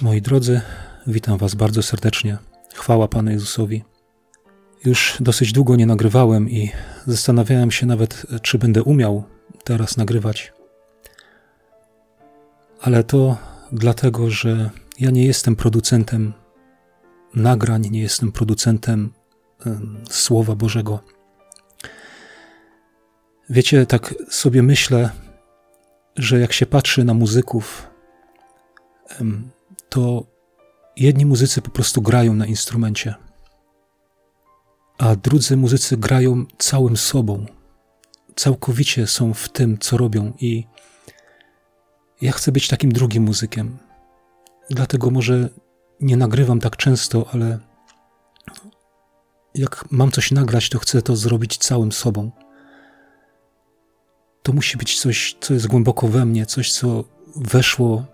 Moi drodzy, witam Was bardzo serdecznie. Chwała Panu Jezusowi. Już dosyć długo nie nagrywałem i zastanawiałem się nawet, czy będę umiał teraz nagrywać. Ale to dlatego, że ja nie jestem producentem nagrań, nie jestem producentem Słowa Bożego. Wiecie, tak sobie myślę, że jak się patrzy na muzyków, to jedni muzycy po prostu grają na instrumencie, a drudzy muzycy grają całym sobą. Całkowicie są w tym, co robią, i ja chcę być takim drugim muzykiem. Dlatego może nie nagrywam tak często, ale jak mam coś nagrać, to chcę to zrobić całym sobą. To musi być coś, co jest głęboko we mnie, coś, co weszło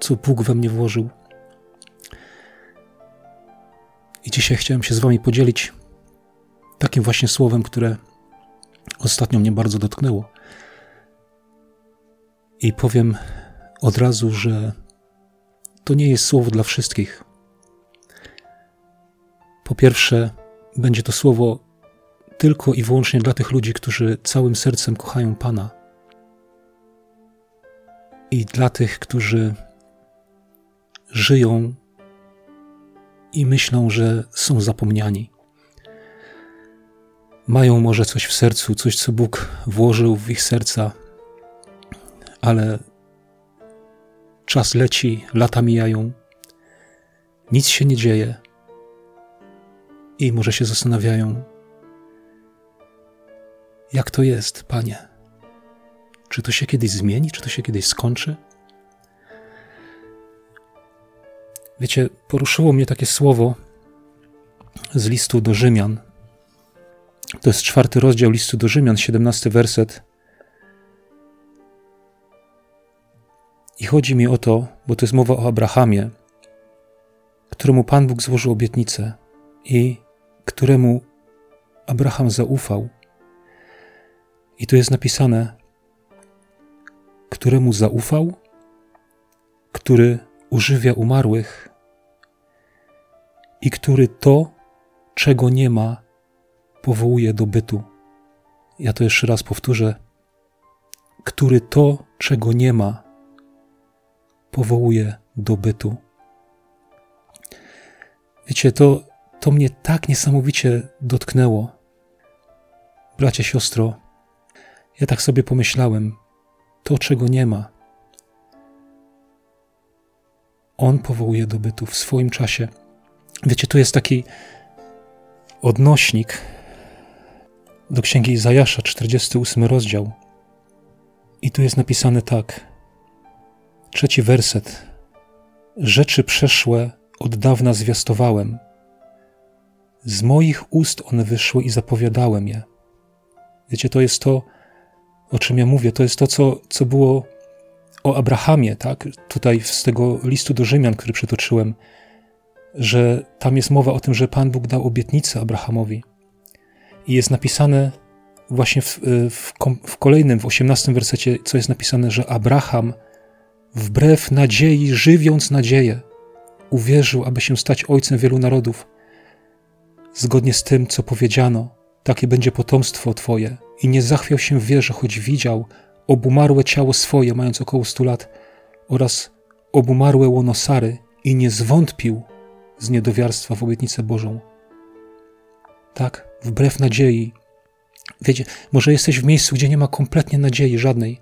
co Bóg we mnie włożył. I dzisiaj chciałem się z Wami podzielić takim właśnie słowem, które ostatnio mnie bardzo dotknęło. I powiem od razu, że to nie jest słowo dla wszystkich. Po pierwsze, będzie to słowo tylko i wyłącznie dla tych ludzi, którzy całym sercem kochają Pana. I dla tych, którzy żyją i myślą, że są zapomniani. Mają może coś w sercu, coś, co Bóg włożył w ich serca, ale czas leci, lata mijają, nic się nie dzieje i może się zastanawiają, jak to jest, Panie? Czy to się kiedyś zmieni, czy to się kiedyś skończy? Wiecie, poruszyło mnie takie słowo z listu do Rzymian. To jest czwarty rozdział listu do Rzymian, siedemnasty werset. I chodzi mi o to, bo to jest mowa o Abrahamie, któremu Pan Bóg złożył obietnicę i któremu Abraham zaufał. I tu jest napisane, któremu zaufał, który używia umarłych i który to, czego nie ma, powołuje do bytu. Ja to jeszcze raz powtórzę. Który to, czego nie ma, powołuje do bytu. Wiecie, to, to mnie tak niesamowicie dotknęło. Bracie, siostro, ja tak sobie pomyślałem, to czego nie ma, On powołuje do bytu w swoim czasie. Wiecie, tu jest taki odnośnik do księgi Izajasza, 48 rozdział. I tu jest napisane tak. Trzeci werset. Rzeczy przeszłe od dawna zwiastowałem. Z moich ust one wyszły i zapowiadałem je. Wiecie, to jest to, o czym ja mówię. To jest to, co, co było o Abrahamie, tak? Tutaj z tego listu do Rzymian, który przytoczyłem że tam jest mowa o tym, że Pan Bóg dał obietnicę Abrahamowi. I jest napisane właśnie w, w, w kolejnym, w osiemnastym wersecie, co jest napisane, że Abraham wbrew nadziei, żywiąc nadzieję, uwierzył, aby się stać ojcem wielu narodów. Zgodnie z tym, co powiedziano, takie będzie potomstwo Twoje. I nie zachwiał się w wierze, choć widział obumarłe ciało swoje, mając około stu lat, oraz obumarłe łono Sary, i nie zwątpił, z niedowiarstwa w obietnicę Bożą. Tak, wbrew nadziei. Wiecie, może jesteś w miejscu, gdzie nie ma kompletnie nadziei żadnej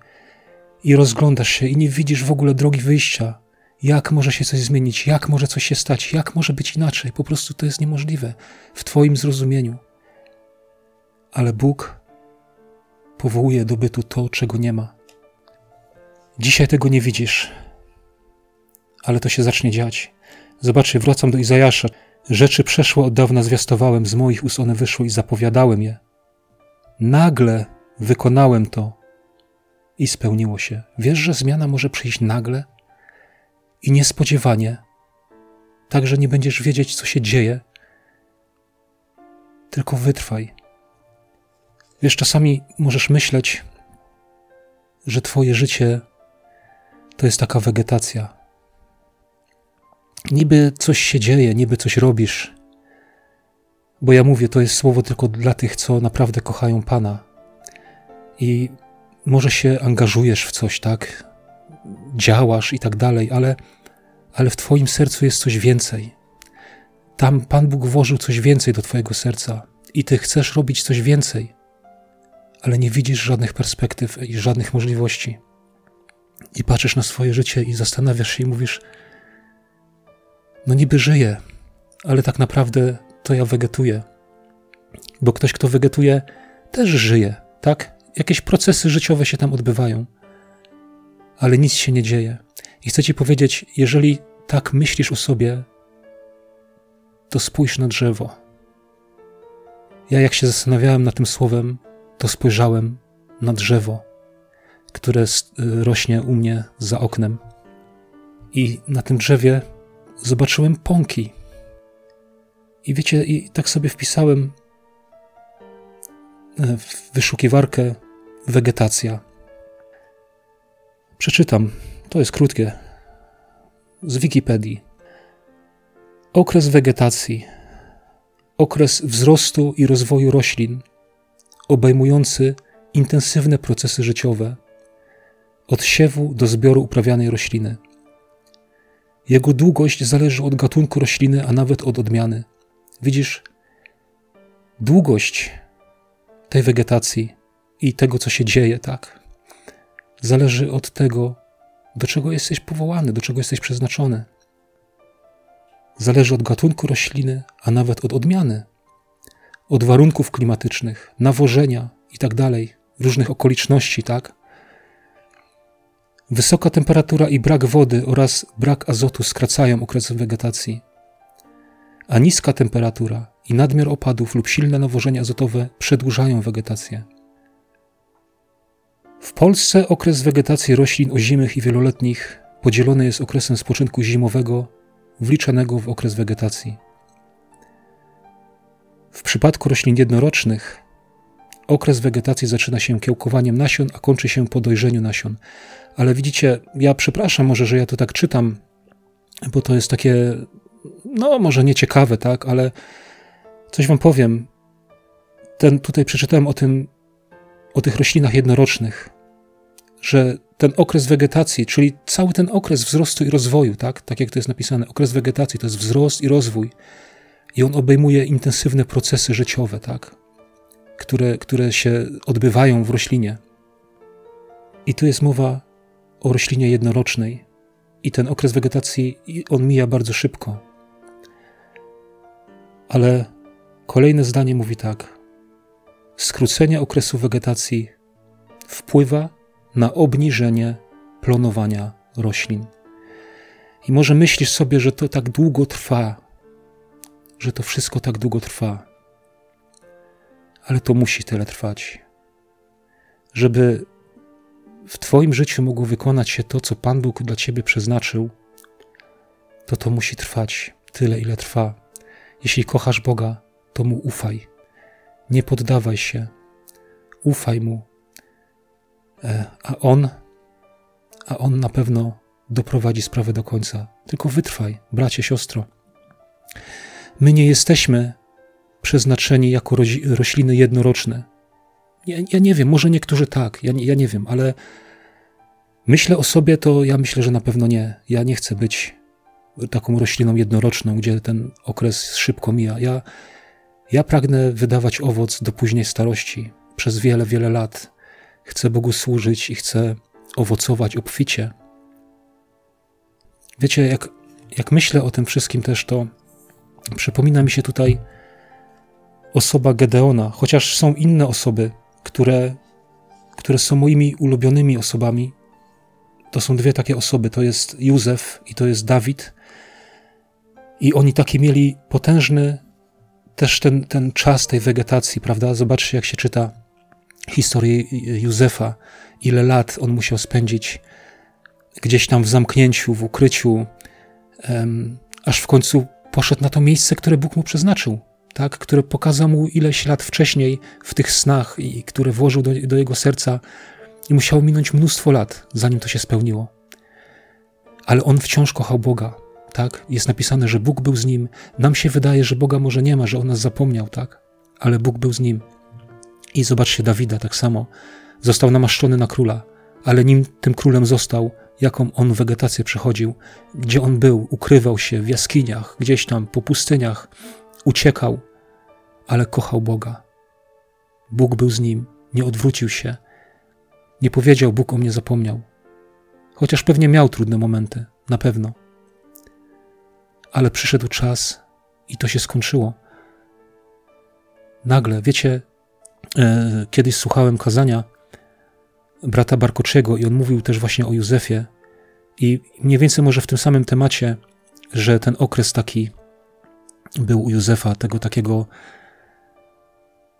i rozglądasz się i nie widzisz w ogóle drogi wyjścia. Jak może się coś zmienić? Jak może coś się stać? Jak może być inaczej? Po prostu to jest niemożliwe w Twoim zrozumieniu. Ale Bóg powołuje do bytu to, czego nie ma. Dzisiaj tego nie widzisz, ale to się zacznie dziać. Zobaczcie, wracam do Izajasza. Rzeczy przeszłe od dawna zwiastowałem, z moich ust one wyszły i zapowiadałem je. Nagle wykonałem to i spełniło się. Wiesz, że zmiana może przyjść nagle i niespodziewanie, tak że nie będziesz wiedzieć, co się dzieje. Tylko wytrwaj. Wiesz, czasami możesz myśleć, że Twoje życie to jest taka wegetacja, niby coś się dzieje, niby coś robisz. Bo ja mówię, to jest słowo tylko dla tych, co naprawdę kochają Pana. I może się angażujesz w coś, tak? Działasz i tak dalej, ale, ale w Twoim sercu jest coś więcej. Tam Pan Bóg włożył coś więcej do Twojego serca i Ty chcesz robić coś więcej, ale nie widzisz żadnych perspektyw i żadnych możliwości. I patrzysz na swoje życie i zastanawiasz się i mówisz: No niby żyję, ale tak naprawdę to ja wegetuję. Bo ktoś, kto wegetuje, też żyje, tak? Jakieś procesy życiowe się tam odbywają, ale nic się nie dzieje. I chcę Ci powiedzieć, jeżeli tak myślisz o sobie, to spójrz na drzewo. Ja, jak się zastanawiałem nad tym słowem, to spojrzałem na drzewo, które rośnie u mnie za oknem. I na tym drzewie zobaczyłem pąki. I wiecie, i tak sobie wpisałem e, w wyszukiwarkę wegetacja. Przeczytam, to jest krótkie, z Wikipedii. Okres wegetacji, okres wzrostu i rozwoju roślin, obejmujący intensywne procesy życiowe, od siewu do zbioru uprawianej rośliny. Jego długość zależy od gatunku rośliny, a nawet od odmiany. Widzisz, długość tej wegetacji i tego, co się dzieje, tak, zależy od tego, do czego jesteś powołany, do czego jesteś przeznaczony. Zależy od gatunku rośliny, a nawet od odmiany, od warunków klimatycznych, nawożenia itd., tak różnych okoliczności, tak? Wysoka temperatura i brak wody oraz brak azotu skracają okres wegetacji, a niska temperatura i nadmiar opadów lub silne nawożenia azotowe przedłużają wegetację. W Polsce okres wegetacji roślin ozimych i wieloletnich podzielony jest okresem spoczynku zimowego wliczanego w okres wegetacji. W przypadku roślin jednorocznych okres wegetacji zaczyna się kiełkowaniem nasion, a kończy się po dojrzeniu nasion. Ale widzicie, ja przepraszam może, że ja to tak czytam, bo to jest takie, no może nieciekawe, tak, ale coś wam powiem. Ten, tutaj przeczytałem o tym, o tych roślinach jednorocznych, że ten okres wegetacji, czyli cały ten okres wzrostu i rozwoju, tak, tak jak to jest napisane, okres wegetacji to jest wzrost i rozwój, i on obejmuje intensywne procesy życiowe, tak, które, które się odbywają w roślinie. I tu jest mowa o roślinie jednorocznej, i ten okres wegetacji on mija bardzo szybko. Ale kolejne zdanie mówi tak: skrócenie okresu wegetacji wpływa na obniżenie plonowania roślin. I może myślisz sobie, że to tak długo trwa, że to wszystko tak długo trwa, ale to musi tyle trwać, żeby w Twoim życiu mogło wykonać się to, co Pan Bóg dla Ciebie przeznaczył, to to musi trwać tyle, ile trwa. Jeśli kochasz Boga, to mu ufaj. Nie poddawaj się. Ufaj mu. E, a on, a on na pewno doprowadzi sprawę do końca. Tylko wytrwaj, bracie, siostro. My nie jesteśmy przeznaczeni jako rośliny jednoroczne. Ja, ja, nie wiem, może niektórzy tak, ja, ja nie wiem, ale myślę o sobie, to ja myślę, że na pewno nie. Ja nie chcę być taką rośliną jednoroczną, gdzie ten okres szybko mija. Ja, ja pragnę wydawać owoc do później starości przez wiele, wiele lat. Chcę Bogu służyć i chcę owocować obficie. Wiecie, jak, jak myślę o tym wszystkim też, to przypomina mi się tutaj osoba Gedeona, chociaż są inne osoby, które, które są moimi ulubionymi osobami. To są dwie takie osoby, to jest Józef i to jest Dawid. I oni taki mieli potężny też ten, ten czas tej wegetacji, prawda? Zobaczcie, jak się czyta historię Józefa, ile lat on musiał spędzić gdzieś tam w zamknięciu, w ukryciu, aż w końcu poszedł na to miejsce, które Bóg mu przeznaczył, tak? które pokazał mu ileś lat wcześniej w tych snach i które włożył do, do jego serca i musiało minąć mnóstwo lat, zanim to się spełniło. Ale on wciąż kochał Boga, tak? Jest napisane, że Bóg był z nim. Nam się wydaje, że Boga może nie ma, że on nas zapomniał, tak? Ale Bóg był z nim. I zobaczcie Dawida tak samo. Został namaszczony na króla, ale nim tym królem został, jaką on wegetację przechodził, gdzie on był, ukrywał się w jaskiniach, gdzieś tam po pustyniach, uciekał, ale kochał Boga. Bóg był z nim, nie odwrócił się. Nie powiedział, Bóg o mnie zapomniał. Chociaż pewnie miał trudne momenty, na pewno. Ale przyszedł czas i to się skończyło. Nagle, wiecie, e, kiedyś słuchałem kazania brata Barkoczego i on mówił też właśnie o Józefie. I mniej więcej może w tym samym temacie, że ten okres taki był u Józefa, tego takiego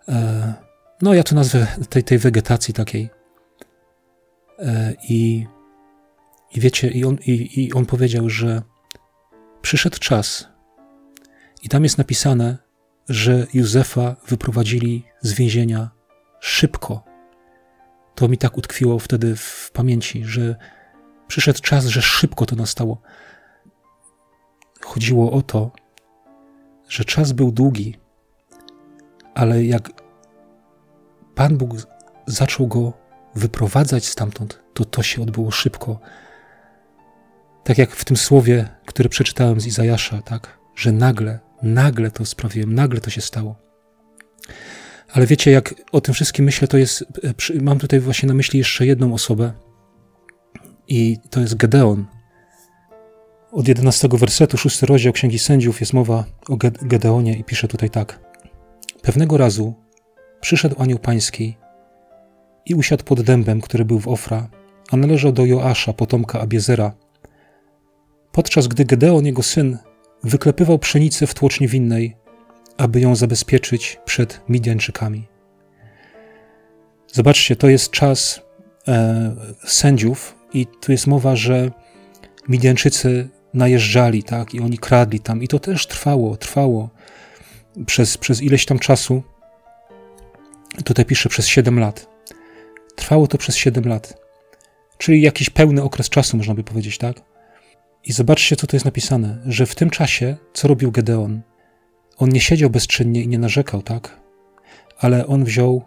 e, no ja to nazwę tej, tej wegetacji takiej. E, i, i wiecie, i on, i, i on powiedział, że przyszedł czas i tam jest napisane, że Józefa wyprowadzili z więzienia szybko, to mi tak utkwiło wtedy w pamięci, że przyszedł czas, że szybko to nastało. Chodziło o to, że czas był długi, ale jak Pan Bóg zaczął go wyprowadzać stamtąd, to to się odbyło szybko. Tak jak w tym słowie, które przeczytałem z Izajasza, tak, że nagle, nagle to sprawiłem, nagle to się stało. Ale wiecie, jak o tym wszystkim myślę, to jest. E, mam tutaj właśnie na myśli jeszcze jedną osobę. I to jest Gedeon. Od 11 wersetu, 6 rozdział Księgi Sędziów jest mowa o Gedeonie i pisze tutaj tak. Pewnego razu przyszedł anioł pański i usiadł pod dębem, który był w Ofra, a należał do Joasza, potomka Abiezera. Podczas gdy Gedeon, jego syn, wyklepywał pszenicę w tłoczni winnej, aby ją zabezpieczyć przed Midianczykami. Zobaczcie, to jest czas e, sędziów, i tu jest mowa, że Midianczycy najeżdżali, tak, i oni kradli tam, i to też trwało, trwało przez, przez ileś tam czasu. Tutaj pisze przez 7 lat. Trwało to przez 7 lat, czyli jakiś pełny okres czasu, można by powiedzieć, tak? I zobaczcie, co tu jest napisane, że w tym czasie, co robił Gedeon? On nie siedział bezczynnie i nie narzekał, tak? Ale on wziął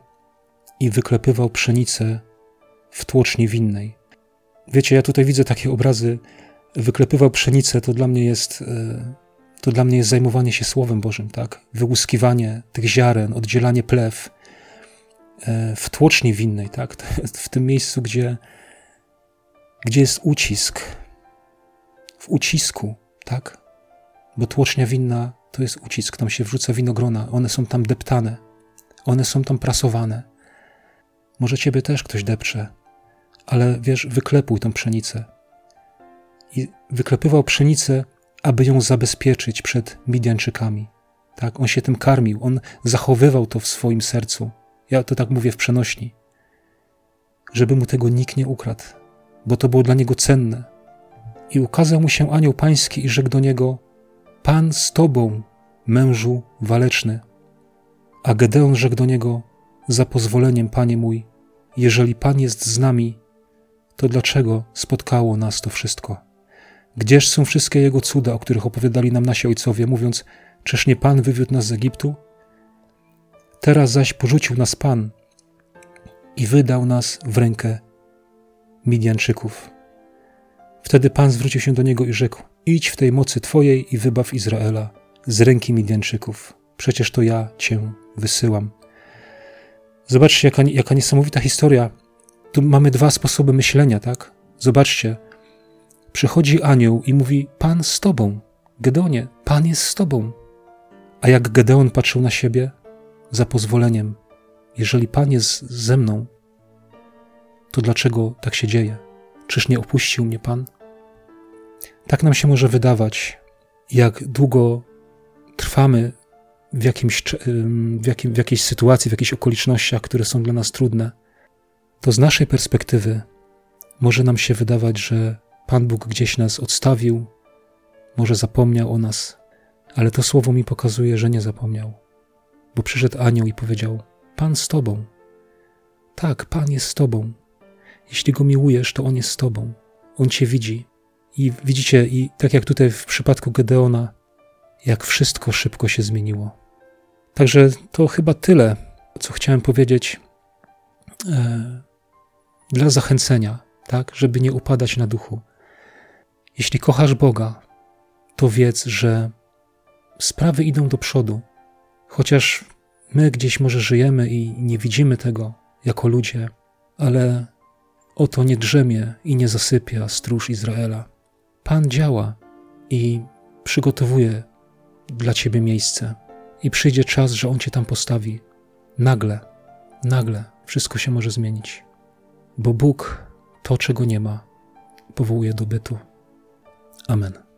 i wyklepywał pszenicę w tłoczni winnej. Wiecie, ja tutaj widzę takie obrazy. Wyklepywał pszenicę, to dla mnie jest, e, to dla mnie jest zajmowanie się Słowem Bożym, tak? Wyłuskiwanie tych ziaren, oddzielanie plew e, w tłoczni winnej, tak? W tym miejscu, gdzie, gdzie jest ucisk. W ucisku, tak? Bo tłocznia winna to jest ucisk, tam się wrzuca winogrona, one są tam deptane, one są tam prasowane. Może ciebie też ktoś deprze, ale wiesz, wyklepuj tą pszenicę. I wyklepywał pszenicę, aby ją zabezpieczyć przed Midianczykami. Tak, on się tym karmił, on zachowywał to w swoim sercu. Ja to tak mówię w przenośni. Żeby mu tego nikt nie ukradł, bo to było dla niego cenne. I ukazał mu się anioł pański i rzekł do niego: Pan z tobą, mężu waleczny. A Gedeon rzekł do niego: Za pozwoleniem, panie mój, jeżeli pan jest z nami, to dlaczego spotkało nas to wszystko? Gdzież są wszystkie jego cuda, o których opowiadali nam nasi ojcowie, mówiąc: Czyż nie pan wywiódł nas z Egiptu? Teraz zaś porzucił nas pan i wydał nas w rękę Midianczyków. Wtedy pan zwrócił się do niego i rzekł: Idź w tej mocy twojej i wybaw Izraela z ręki Midianczyków. Przecież to ja cię wysyłam. Zobaczcie, jaka, jaka niesamowita historia tu mamy dwa sposoby myślenia, tak? Zobaczcie. Przychodzi anioł i mówi: Pan z tobą. Gedeonie, Pan jest z tobą. A jak Gedeon patrzył na siebie, za pozwoleniem, jeżeli Pan jest ze mną, to dlaczego tak się dzieje? Czyż nie opuścił mnie Pan? Tak nam się może wydawać, jak długo trwamy w, jakimś, w, jakim, w jakiejś sytuacji, w jakichś okolicznościach, które są dla nas trudne to z naszej perspektywy może nam się wydawać, że Pan Bóg gdzieś nas odstawił, może zapomniał o nas, ale to słowo mi pokazuje, że nie zapomniał, bo przyszedł anioł i powiedział: Pan z tobą. Tak, Pan jest z tobą. Jeśli go miłujesz, to on jest z tobą. On cię widzi. I widzicie, i tak jak tutaj w przypadku Gedeona, jak wszystko szybko się zmieniło. Także to chyba tyle, co chciałem powiedzieć e, dla zachęcenia, tak, żeby nie upadać na duchu. Jeśli kochasz Boga, to wiedz, że sprawy idą do przodu, chociaż my gdzieś może żyjemy i nie widzimy tego jako ludzie, ale oto nie drzemie i nie zasypia stróż Izraela. Pan działa i przygotowuje dla ciebie miejsce, i przyjdzie czas, że on cię tam postawi. Nagle, nagle wszystko się może zmienić, bo Bóg to, czego nie ma, powołuje do bytu. Amen.